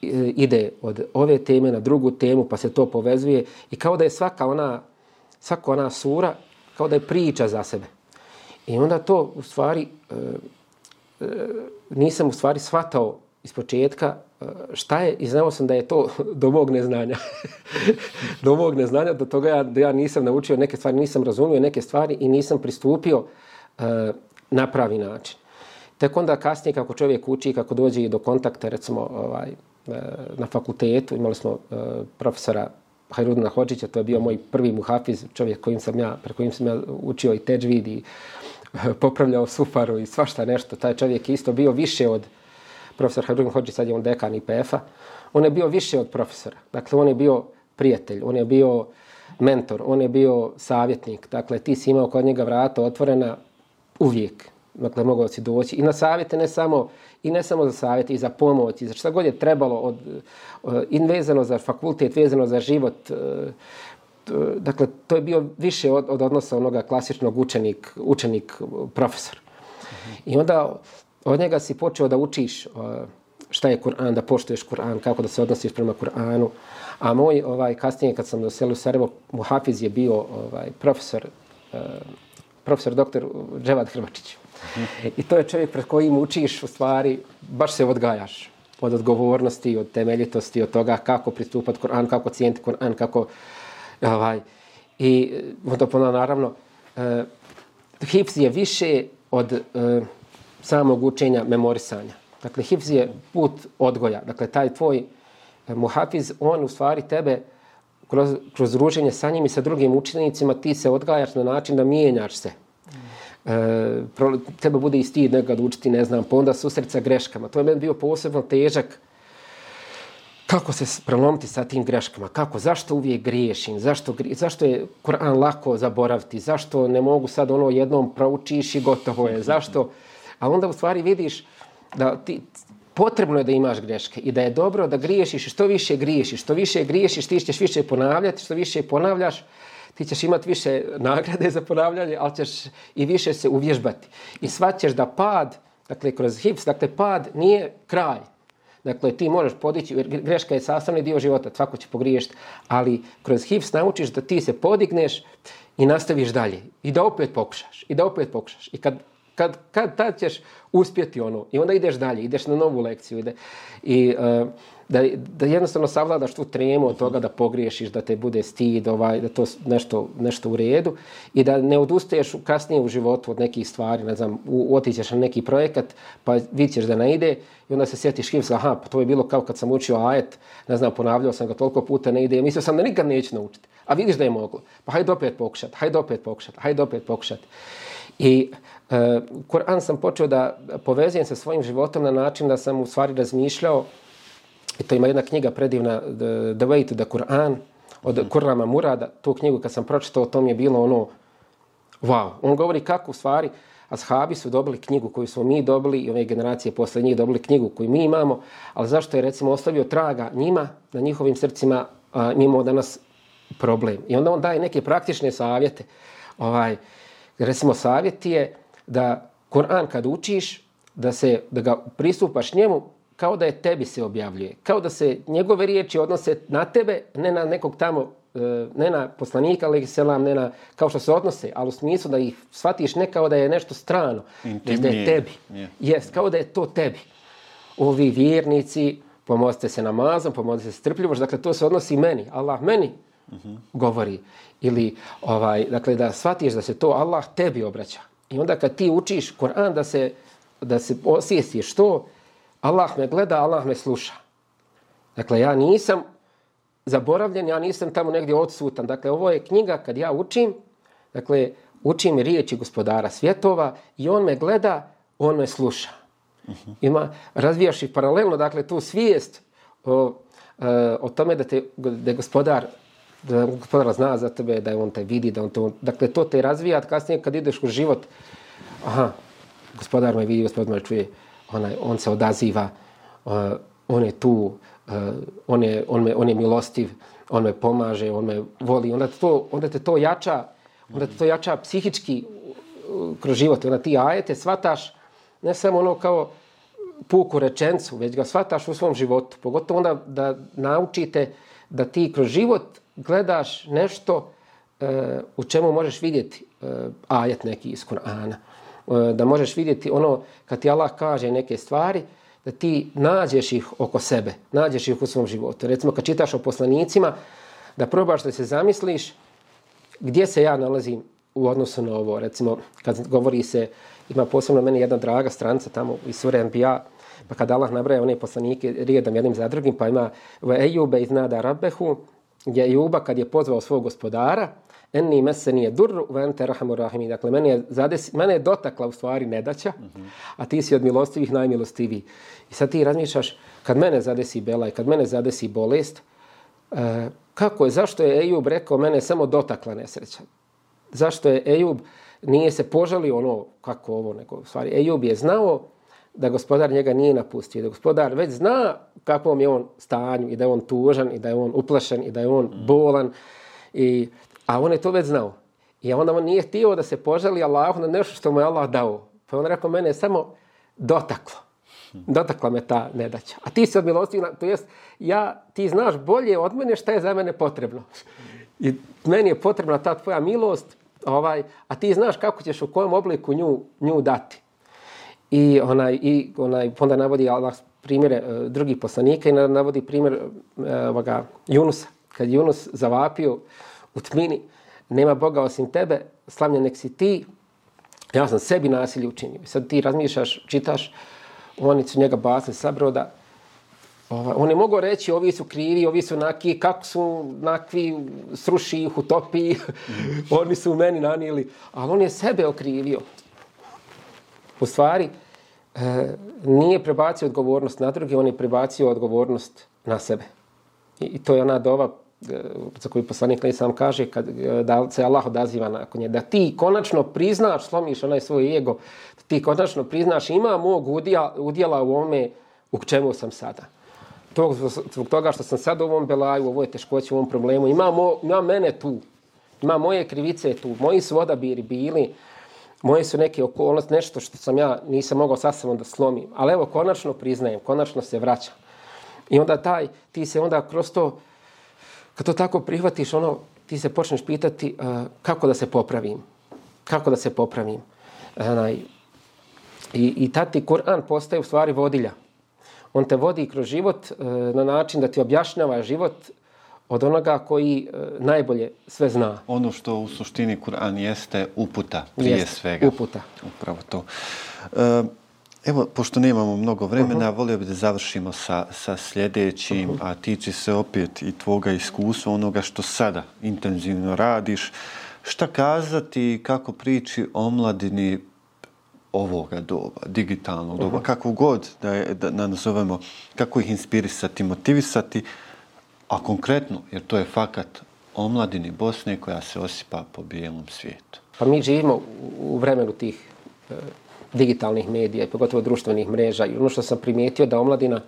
e, ide od ove teme na drugu temu, pa se to povezuje i kao da je svaka ona, svaka ona sura, kao da je priča za sebe. I onda to u stvari, e, e, nisam u stvari shvatao iz početka e, šta je i znao sam da je to do mog neznanja. do mog neznanja, do toga ja, da ja nisam naučio neke stvari, nisam razumio neke stvari i nisam pristupio e, na pravi način. Tek onda kasnije kako čovjek uči, kako dođe i do kontakta, recimo, ovaj, e, na fakultetu, imali smo e, profesora Hajrudina Hođića, to je bio moj prvi muhafiz, čovjek kojim sam ja, pre kojim sam ja učio i teđvid i e, popravljao sufaru i svašta nešto. Taj čovjek je isto bio više od profesora Hajrudina Hođića, sad je on dekan IPF-a. On je bio više od profesora. Dakle, on je bio prijatelj, on je bio mentor, on je bio savjetnik. Dakle, ti si imao kod njega vrata otvorena uvijek. Dakle, mogao si doći i na savjete, ne samo i ne samo za savjete, i za pomoć, i za šta god je trebalo, od, eh, in vezano za fakultet, vezano za život. Eh, dakle, to je bio više od, od odnosa onoga klasičnog učenik, učenik profesor. I onda od njega si počeo da učiš eh, šta je Kur'an, da poštuješ Kur'an, kako da se odnosiš prema Kur'anu. A moj, ovaj, kasnije kad sam doselio u Sarajevo, Muhafiz je bio ovaj, profesor, profesor doktor Dževad Hrvačić. I to je čovjek pred kojim učiš, u stvari, baš se odgajaš od odgovornosti, od temeljitosti, od toga kako pristupati Koran, kako cijeniti Kur'an, kako... Ovaj, I eh, onda ponavno, naravno, uh, hifz je više od uh, samog učenja memorisanja. Dakle, hifz je put odgoja. Dakle, taj tvoj muhafiz, on u stvari tebe kroz, kroz druženje sa njim i sa drugim učenicima, ti se odgajaš na način da mijenjaš se e, tebe bude i stid nekad učiti, ne znam, pa onda susret sa greškama. To je meni bio posebno težak kako se prelomiti sa tim greškama, kako, zašto uvijek griješim, zašto, zašto je Koran lako zaboraviti, zašto ne mogu sad ono jednom proučiš i gotovo je, zašto, a onda u stvari vidiš da ti, potrebno je da imaš greške i da je dobro da griješiš što više griješiš, što više griješiš, ti ćeš više ponavljati, što više ponavljaš, ti ćeš imati više nagrade za ponavljanje, ali ćeš i više se uvježbati. I svaćeš da pad, dakle, kroz hips, dakle, pad nije kraj. Dakle, ti možeš podići, jer greška je sastavni dio života, svako će pogriješiti, ali kroz hips naučiš da ti se podigneš i nastaviš dalje. I da opet pokušaš. I da opet pokušaš. I kad, kad, kad tad ćeš uspjeti ono, i onda ideš dalje, ideš na novu lekciju. Ide. I, uh, da, da jednostavno savladaš tu tremu od toga da pogriješiš, da te bude stid, ovaj, da to nešto, nešto u redu i da ne odustaješ kasnije u životu od nekih stvari, ne znam, otićeš na neki projekat, pa vidiš da ne ide i onda se sjetiš hivsa, aha, pa to je bilo kao kad sam učio ajet, ne znam, ponavljao sam ga toliko puta, ne ide, mislio sam da nikad neću naučiti, a vidiš da je moglo, pa hajde opet pokušati, hajde opet pokušati, hajde opet pokušati. I uh, Kur'an sam počeo da povezujem sa svojim životom na način da sam u stvari razmišljao I to ima jedna knjiga predivna, The, the Way to the Quran, od mm. Kurama Murada. Tu knjigu kad sam pročitao, to mi je bilo ono, wow. On govori kako u stvari ashabi su dobili knjigu koju smo mi dobili i ove generacije posle njih dobili knjigu koju mi imamo, ali zašto je recimo ostavio traga njima, na njihovim srcima, a, mi imamo danas problem. I onda on daje neke praktične savjete. Ovaj, recimo savjet je da Kur'an kad učiš, da se da ga pristupaš njemu kao da je tebi se objavljuje. Kao da se njegove riječi odnose na tebe, ne na nekog tamo, e, ne na poslanika, ali selam, ne na, kao što se odnose, ali u smislu da ih shvatiš ne kao da je nešto strano, već da je tebi. Yeah. Jest, kao da je to tebi. Ovi vjernici, pomozite se namazom, pomozite se strpljivoš, dakle to se odnosi meni, Allah meni uh -huh. govori. Ili, ovaj, dakle, da shvatiš da se to Allah tebi obraća. I onda kad ti učiš Koran da se, da se osjestiš što, Allah me gleda, Allah me sluša. Dakle, ja nisam zaboravljen, ja nisam tamo negdje odsutan. Dakle, ovo je knjiga kad ja učim, dakle, učim riječi gospodara svjetova i on me gleda, on me sluša. Ima, razvijaš i paralelno, dakle, tu svijest o, e, o tome da, te, da je gospodar da gospodar zna za tebe, da je on te vidi, da on te... dakle, to te razvija, kasnije kad ideš u život, aha, gospodar me vidi, gospodar me čuje, onaj, on se odaziva, uh, on je tu, uh, on, je, on, me, on je milostiv, on me pomaže, on me voli, onda, te to, onda te to jača, onda te to jača psihički kroz život, onda ti ajete svataš, ne samo ono kao puku rečencu, već ga svataš u svom životu, pogotovo onda da naučite da ti kroz život gledaš nešto uh, u čemu možeš vidjeti uh, ajet neki iz Kur'ana. E, da možeš vidjeti ono kad ti Allah kaže neke stvari, da ti nađeš ih oko sebe, nađeš ih u svom životu. Recimo kad čitaš o poslanicima, da probaš da se zamisliš gdje se ja nalazim u odnosu na ovo. Recimo kad govori se, ima posebno meni jedna draga stranca tamo iz Sure Anbiya, pa kad Allah nabraja one poslanike rijedom jednim za drugim, pa ima Ejube iznada Rabbehu, gdje Ejuba kad je pozvao svog gospodara, enni meseni je dur, vente rahamu rahimi. Dakle, mene je, zades, mene je dotakla u stvari nedaća, a ti si od milostivih najmilostiviji. I sad ti razmišljaš, kad mene zadesi bela i kad mene zadesi bolest, e, kako je, zašto je Ejub rekao, mene je samo dotakla nesreća? Zašto je Ejub nije se požalio ono, kako ovo, nego, u stvari, Ejub je znao da gospodar njega nije napustio, da gospodar već zna kakvom je on stanju i da je on tužan i da je on uplašen i da je on bolan i A on je to već znao. I onda on nije htio da se požali Allahu na nešto što mu je Allah dao. Pa on rekao, mene je samo dotaklo. Dotakla me ta nedaća. A ti se od milosti, to jest, ja, ti znaš bolje od mene šta je za mene potrebno. I meni je potrebna ta tvoja milost, ovaj, a ti znaš kako ćeš u kojem obliku nju, nju dati. I onaj, i onaj, pa onda navodi Allah primjere uh, drugih poslanika i navodi primjer uh, ovoga, Junusa. Kad Junus zavapio, u tmini, nema Boga osim tebe, slavljen nek si ti, ja sam sebi nasilje učinio. Sad ti razmišljaš, čitaš, oni su njega basni sa broda, Ova, on je mogao reći, ovi su krivi, ovi su naki, kako su nakvi, sruši ih, utopi, oni su u meni nanijeli. Ali on je sebe okrivio. U stvari, e, nije prebacio odgovornost na druge, on je prebacio odgovornost na sebe. I, i to je ona dova e, za koju poslanik Ali sam kaže kad, e, da se Allah odaziva nakon nje, da ti konačno priznaš, slomiš onaj svoj ego, da ti konačno priznaš ima mog udjela, udjela u ome u čemu sam sada. To, zbog toga što sam sad u ovom belaju, u ovoj teškoći, u ovom problemu, ima, mo, ima mene tu, ima moje krivice tu, moji su odabiri bili, moje su neke okolnosti, nešto što sam ja nisam mogao sasvim da slomim. Ali evo, konačno priznajem, konačno se vraćam. I onda taj, ti se onda kroz to, kad to tako prihvatiš, ono, ti se počneš pitati uh, kako da se popravim. Kako da se popravim. Onaj, I, i tad ti Kur'an postaje u stvari vodilja. On te vodi kroz život uh, na način da ti objašnjava život od onoga koji uh, najbolje sve zna. Ono što u suštini Kur'an jeste uputa prije jeste, svega. uputa. Upravo to. Uh, Evo, pošto nemamo mnogo vremena, uh -huh. volio bih da završimo sa, sa sljedećim, uh -huh. a tiči se opet i tvoga iskustva, onoga što sada intenzivno radiš. Šta kazati kako priči o mladini ovoga doba, digitalnog doba, uh -huh. kako god da, je, da, nazovemo, kako ih inspirisati, motivisati, a konkretno, jer to je fakat omladini Bosne koja se osipa po bijelom svijetu. Pa mi živimo u vremenu tih e, digitalnih medija i pogotovo društvenih mreža. I ono što sam primijetio da omladina,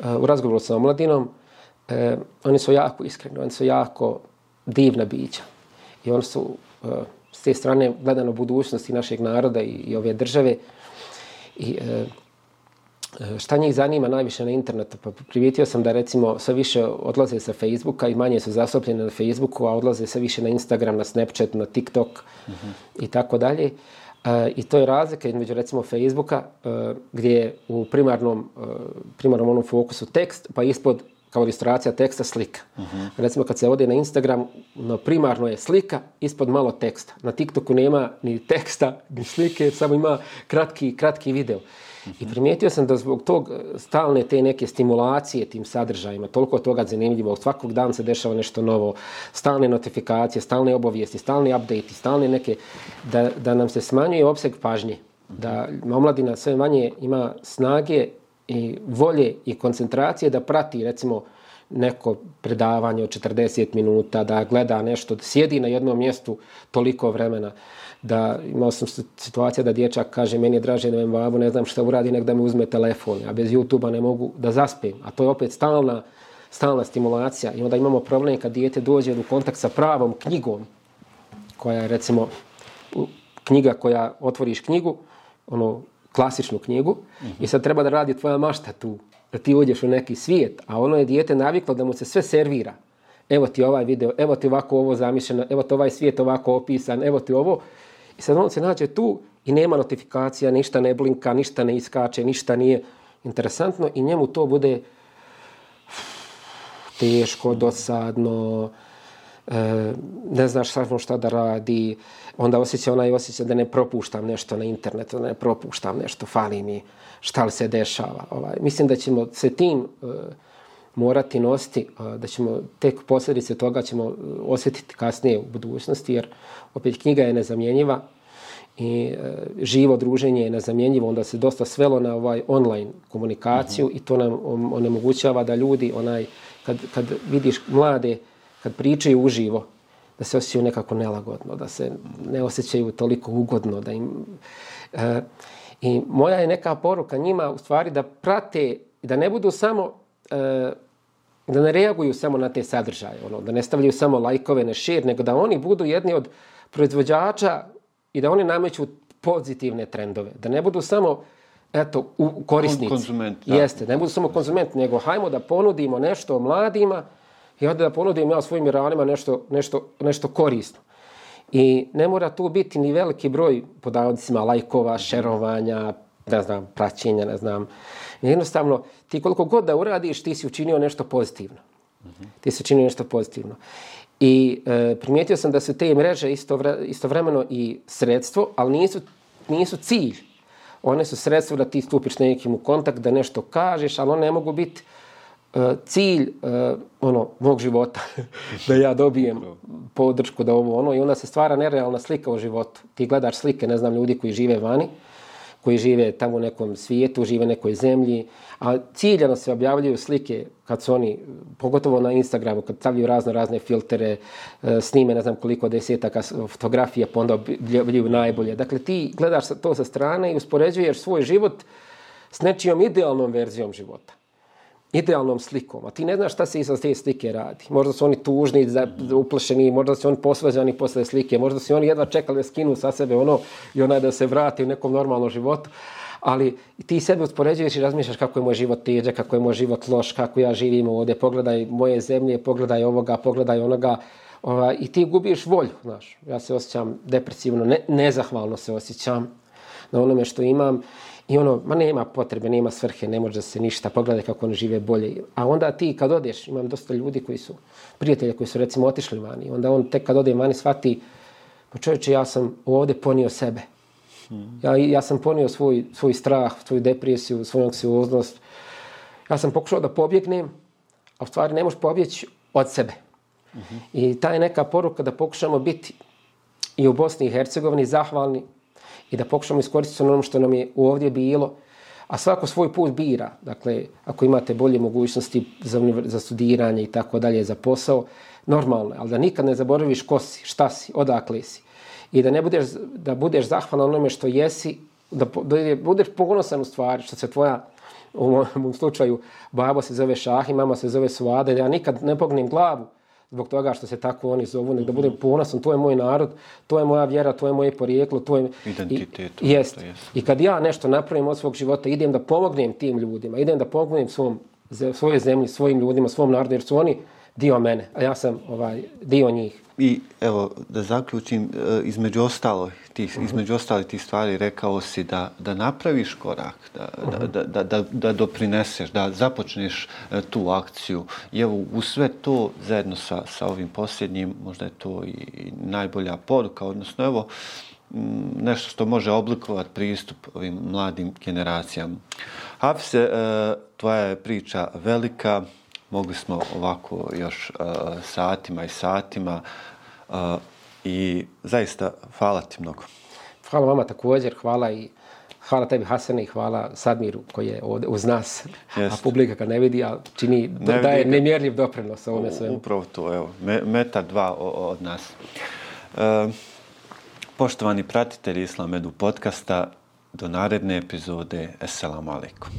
e, u razgovoru sa omladinom, e, oni su jako iskreni, oni su jako divna bića. I oni su e, s te strane gledano budućnosti našeg naroda i, i ove države. I E, E, šta njih zanima najviše na internetu? Pa primijetio sam da recimo sve više odlaze sa Facebooka i manje su zasopljene na Facebooku, a odlaze sve više na Instagram, na Snapchat, na TikTok uh -huh. i tako dalje. E, I to je razlika između recimo Facebooka e, gdje je u primarnom, primarnom onom fokusu tekst, pa ispod kao ilustracija teksta slika. Uh -huh. Recimo kad se ode na Instagram, no primarno je slika, ispod malo teksta. Na TikToku nema ni teksta, ni slike, samo ima kratki, kratki video. I primijetio sam da zbog tog e, stalne te neke stimulacije tim sadržajima, toliko toga zanimljivog, svakog dana se dešava nešto novo, stalne notifikacije, stalne obavijesti, stalni update, stalne neke, da, da nam se smanjuje opseg pažnje. Da omladina sve manje ima snage i volje i koncentracije da prati, recimo, neko predavanje od 40 minuta, da gleda nešto, da sjedi na jednom mjestu toliko vremena da imao sam situacija da dječak kaže meni je draže da me babu ne znam šta uradi nek da mi uzme telefon, a bez YouTube-a ne mogu da zaspim. A to je opet stalna, stalna stimulacija. I onda imamo problem kad dijete dođe u kontakt sa pravom knjigom, koja je recimo knjiga koja otvoriš knjigu, ono klasičnu knjigu, uh -huh. i sad treba da radi tvoja mašta tu, da ti uđeš u neki svijet, a ono je dijete naviklo da mu se sve servira. Evo ti ovaj video, evo ti ovako ovo zamišljeno, evo ti ovaj svijet ovako opisan, evo ti ovo. I sad on se nađe tu i nema notifikacija, ništa ne blinka, ništa ne iskače, ništa nije interesantno i njemu to bude teško, dosadno, ne znaš samo šta da radi, onda osjeća onaj osjeća da ne propuštam nešto na internetu, da ne propuštam nešto, fali mi šta li se dešava. Ovaj. Mislim da ćemo se tim e, morati nositi, da ćemo tek posljedice toga ćemo e, osjetiti kasnije u budućnosti, jer opet knjiga je nezamjenjiva i e, živo druženje je nezamjenjivo, onda se dosta svelo na ovaj online komunikaciju uh -huh. i to nam onemogućava da ljudi, onaj, kad, kad vidiš mlade, kad pričaju uživo, da se osjećaju nekako nelagodno, da se ne osjećaju toliko ugodno, da im... E, I moja je neka poruka njima u stvari da prate, da ne budu samo e, da ne reaguju samo na te sadržaje, ono, da ne stavljaju samo lajkove na šir, nego da oni budu jedni od proizvođača i da oni nameću pozitivne trendove. Da ne budu samo eto, u, korisnici. Konzument, da. Jeste, ne budu samo konzument, nego hajmo da ponudimo nešto mladima i onda da ponudim ja svojim iranima nešto, nešto, nešto korisno. I ne mora tu biti ni veliki broj podavodicima lajkova, šerovanja, ne znam, praćenja, ne znam. Jednostavno, ti koliko god da uradiš, ti si učinio nešto pozitivno. Mm -hmm. Ti si učinio nešto pozitivno. I e, primijetio sam da su te mreže istovre, istovremeno i sredstvo, ali nisu, nisu cilj. One su sredstvo da ti stupiš nekim u kontakt, da nešto kažeš, ali one ne mogu biti cilj e, ono, mog života. da ja dobijem podršku da ovo ono. I onda se stvara nerealna slika u životu. Ti gledaš slike, ne znam, ljudi koji žive vani, koji žive tamo u nekom svijetu, žive nekoj zemlji, a ciljano se objavljaju slike kad su oni, pogotovo na Instagramu, kad stavljaju razne razne filtere, e, snime ne znam koliko desetaka fotografije, pa onda objavljaju najbolje. Dakle, ti gledaš to sa strane i uspoređuješ svoj život s nečijom idealnom verzijom života idealnom slikom, a ti ne znaš šta se iza te slike radi. Možda su oni tužni, uplašeni, možda su oni posvađani posle slike, možda su oni jedva čekali da skinu sa sebe ono i onaj da se vrati u nekom normalnom životu. Ali ti sebe uspoređuješ i razmišljaš kako je moj život teđa, kako je moj život loš, kako ja živim ovdje, pogledaj moje zemlje, pogledaj ovoga, pogledaj onoga. Ova, I ti gubiš volju, znaš. Ja se osjećam depresivno, ne, nezahvalno se osjećam na onome što imam. I ono, ma nema potrebe, nema svrhe, ne može se ništa, pogledaj kako oni žive bolje. A onda ti kad odeš, imam dosta ljudi koji su, prijatelja koji su recimo otišli vani, onda on tek kad ode vani shvati, pa čovječe, ja sam ovdje ponio sebe. Ja, ja sam ponio svoj, svoj strah, svoju depresiju, svoju anksioznost. Ja sam pokušao da pobjegnem, a u stvari ne možeš pobjeći od sebe. Uh -huh. I ta je neka poruka da pokušamo biti i u Bosni i Hercegovini zahvalni i da pokušamo iskoristiti ono što nam je ovdje bilo, a svako svoj put bira. Dakle, ako imate bolje mogućnosti za, za studiranje i tako dalje, za posao, normalno, ali da nikad ne zaboraviš ko si, šta si, odakle si. I da ne budeš, da budeš zahvalan onome što jesi, da, da budeš ponosan u stvari, što se tvoja, u mom slučaju, babo se zove Šahi, mama se zove Suade, da ja nikad ne pognem glavu zbog toga što se tako oni zovu, nek da budem ponosan, to je moj narod, to je moja vjera, to je moje porijeklo, to je... Identitet. I, jest. jest. I kad ja nešto napravim od svog života, idem da pomognem tim ljudima, idem da pomognem svom, svoje zemlji, svojim ljudima, svom narodu, jer su oni dio mene, a ja sam ovaj dio njih. I evo, da zaključim, e, između ostalo, ti, -huh. između ostali ti stvari rekao si da, da napraviš korak, da, da, da, da, da doprineseš, da započneš e, tu akciju. I evo, u sve to, zajedno sa, sa ovim posljednjim, možda je to i najbolja poruka, odnosno evo, nešto što može oblikovati pristup ovim mladim generacijama. Hafse, e, tvoja je priča velika, mogli smo ovako još uh, satima i satima uh, i zaista hvala ti mnogo. Hvala vama također, hvala i hvala tebi Hasane i hvala Sadmiru koji je ovdje uz nas, Jest. a publika kad ne vidi, a čini ne da je nemjerljiv doprinos ovome svemu. Upravo to, evo, meta dva od nas. Uh, poštovani pratitelji Islamedu podcasta, do naredne epizode. Assalamu alaikum.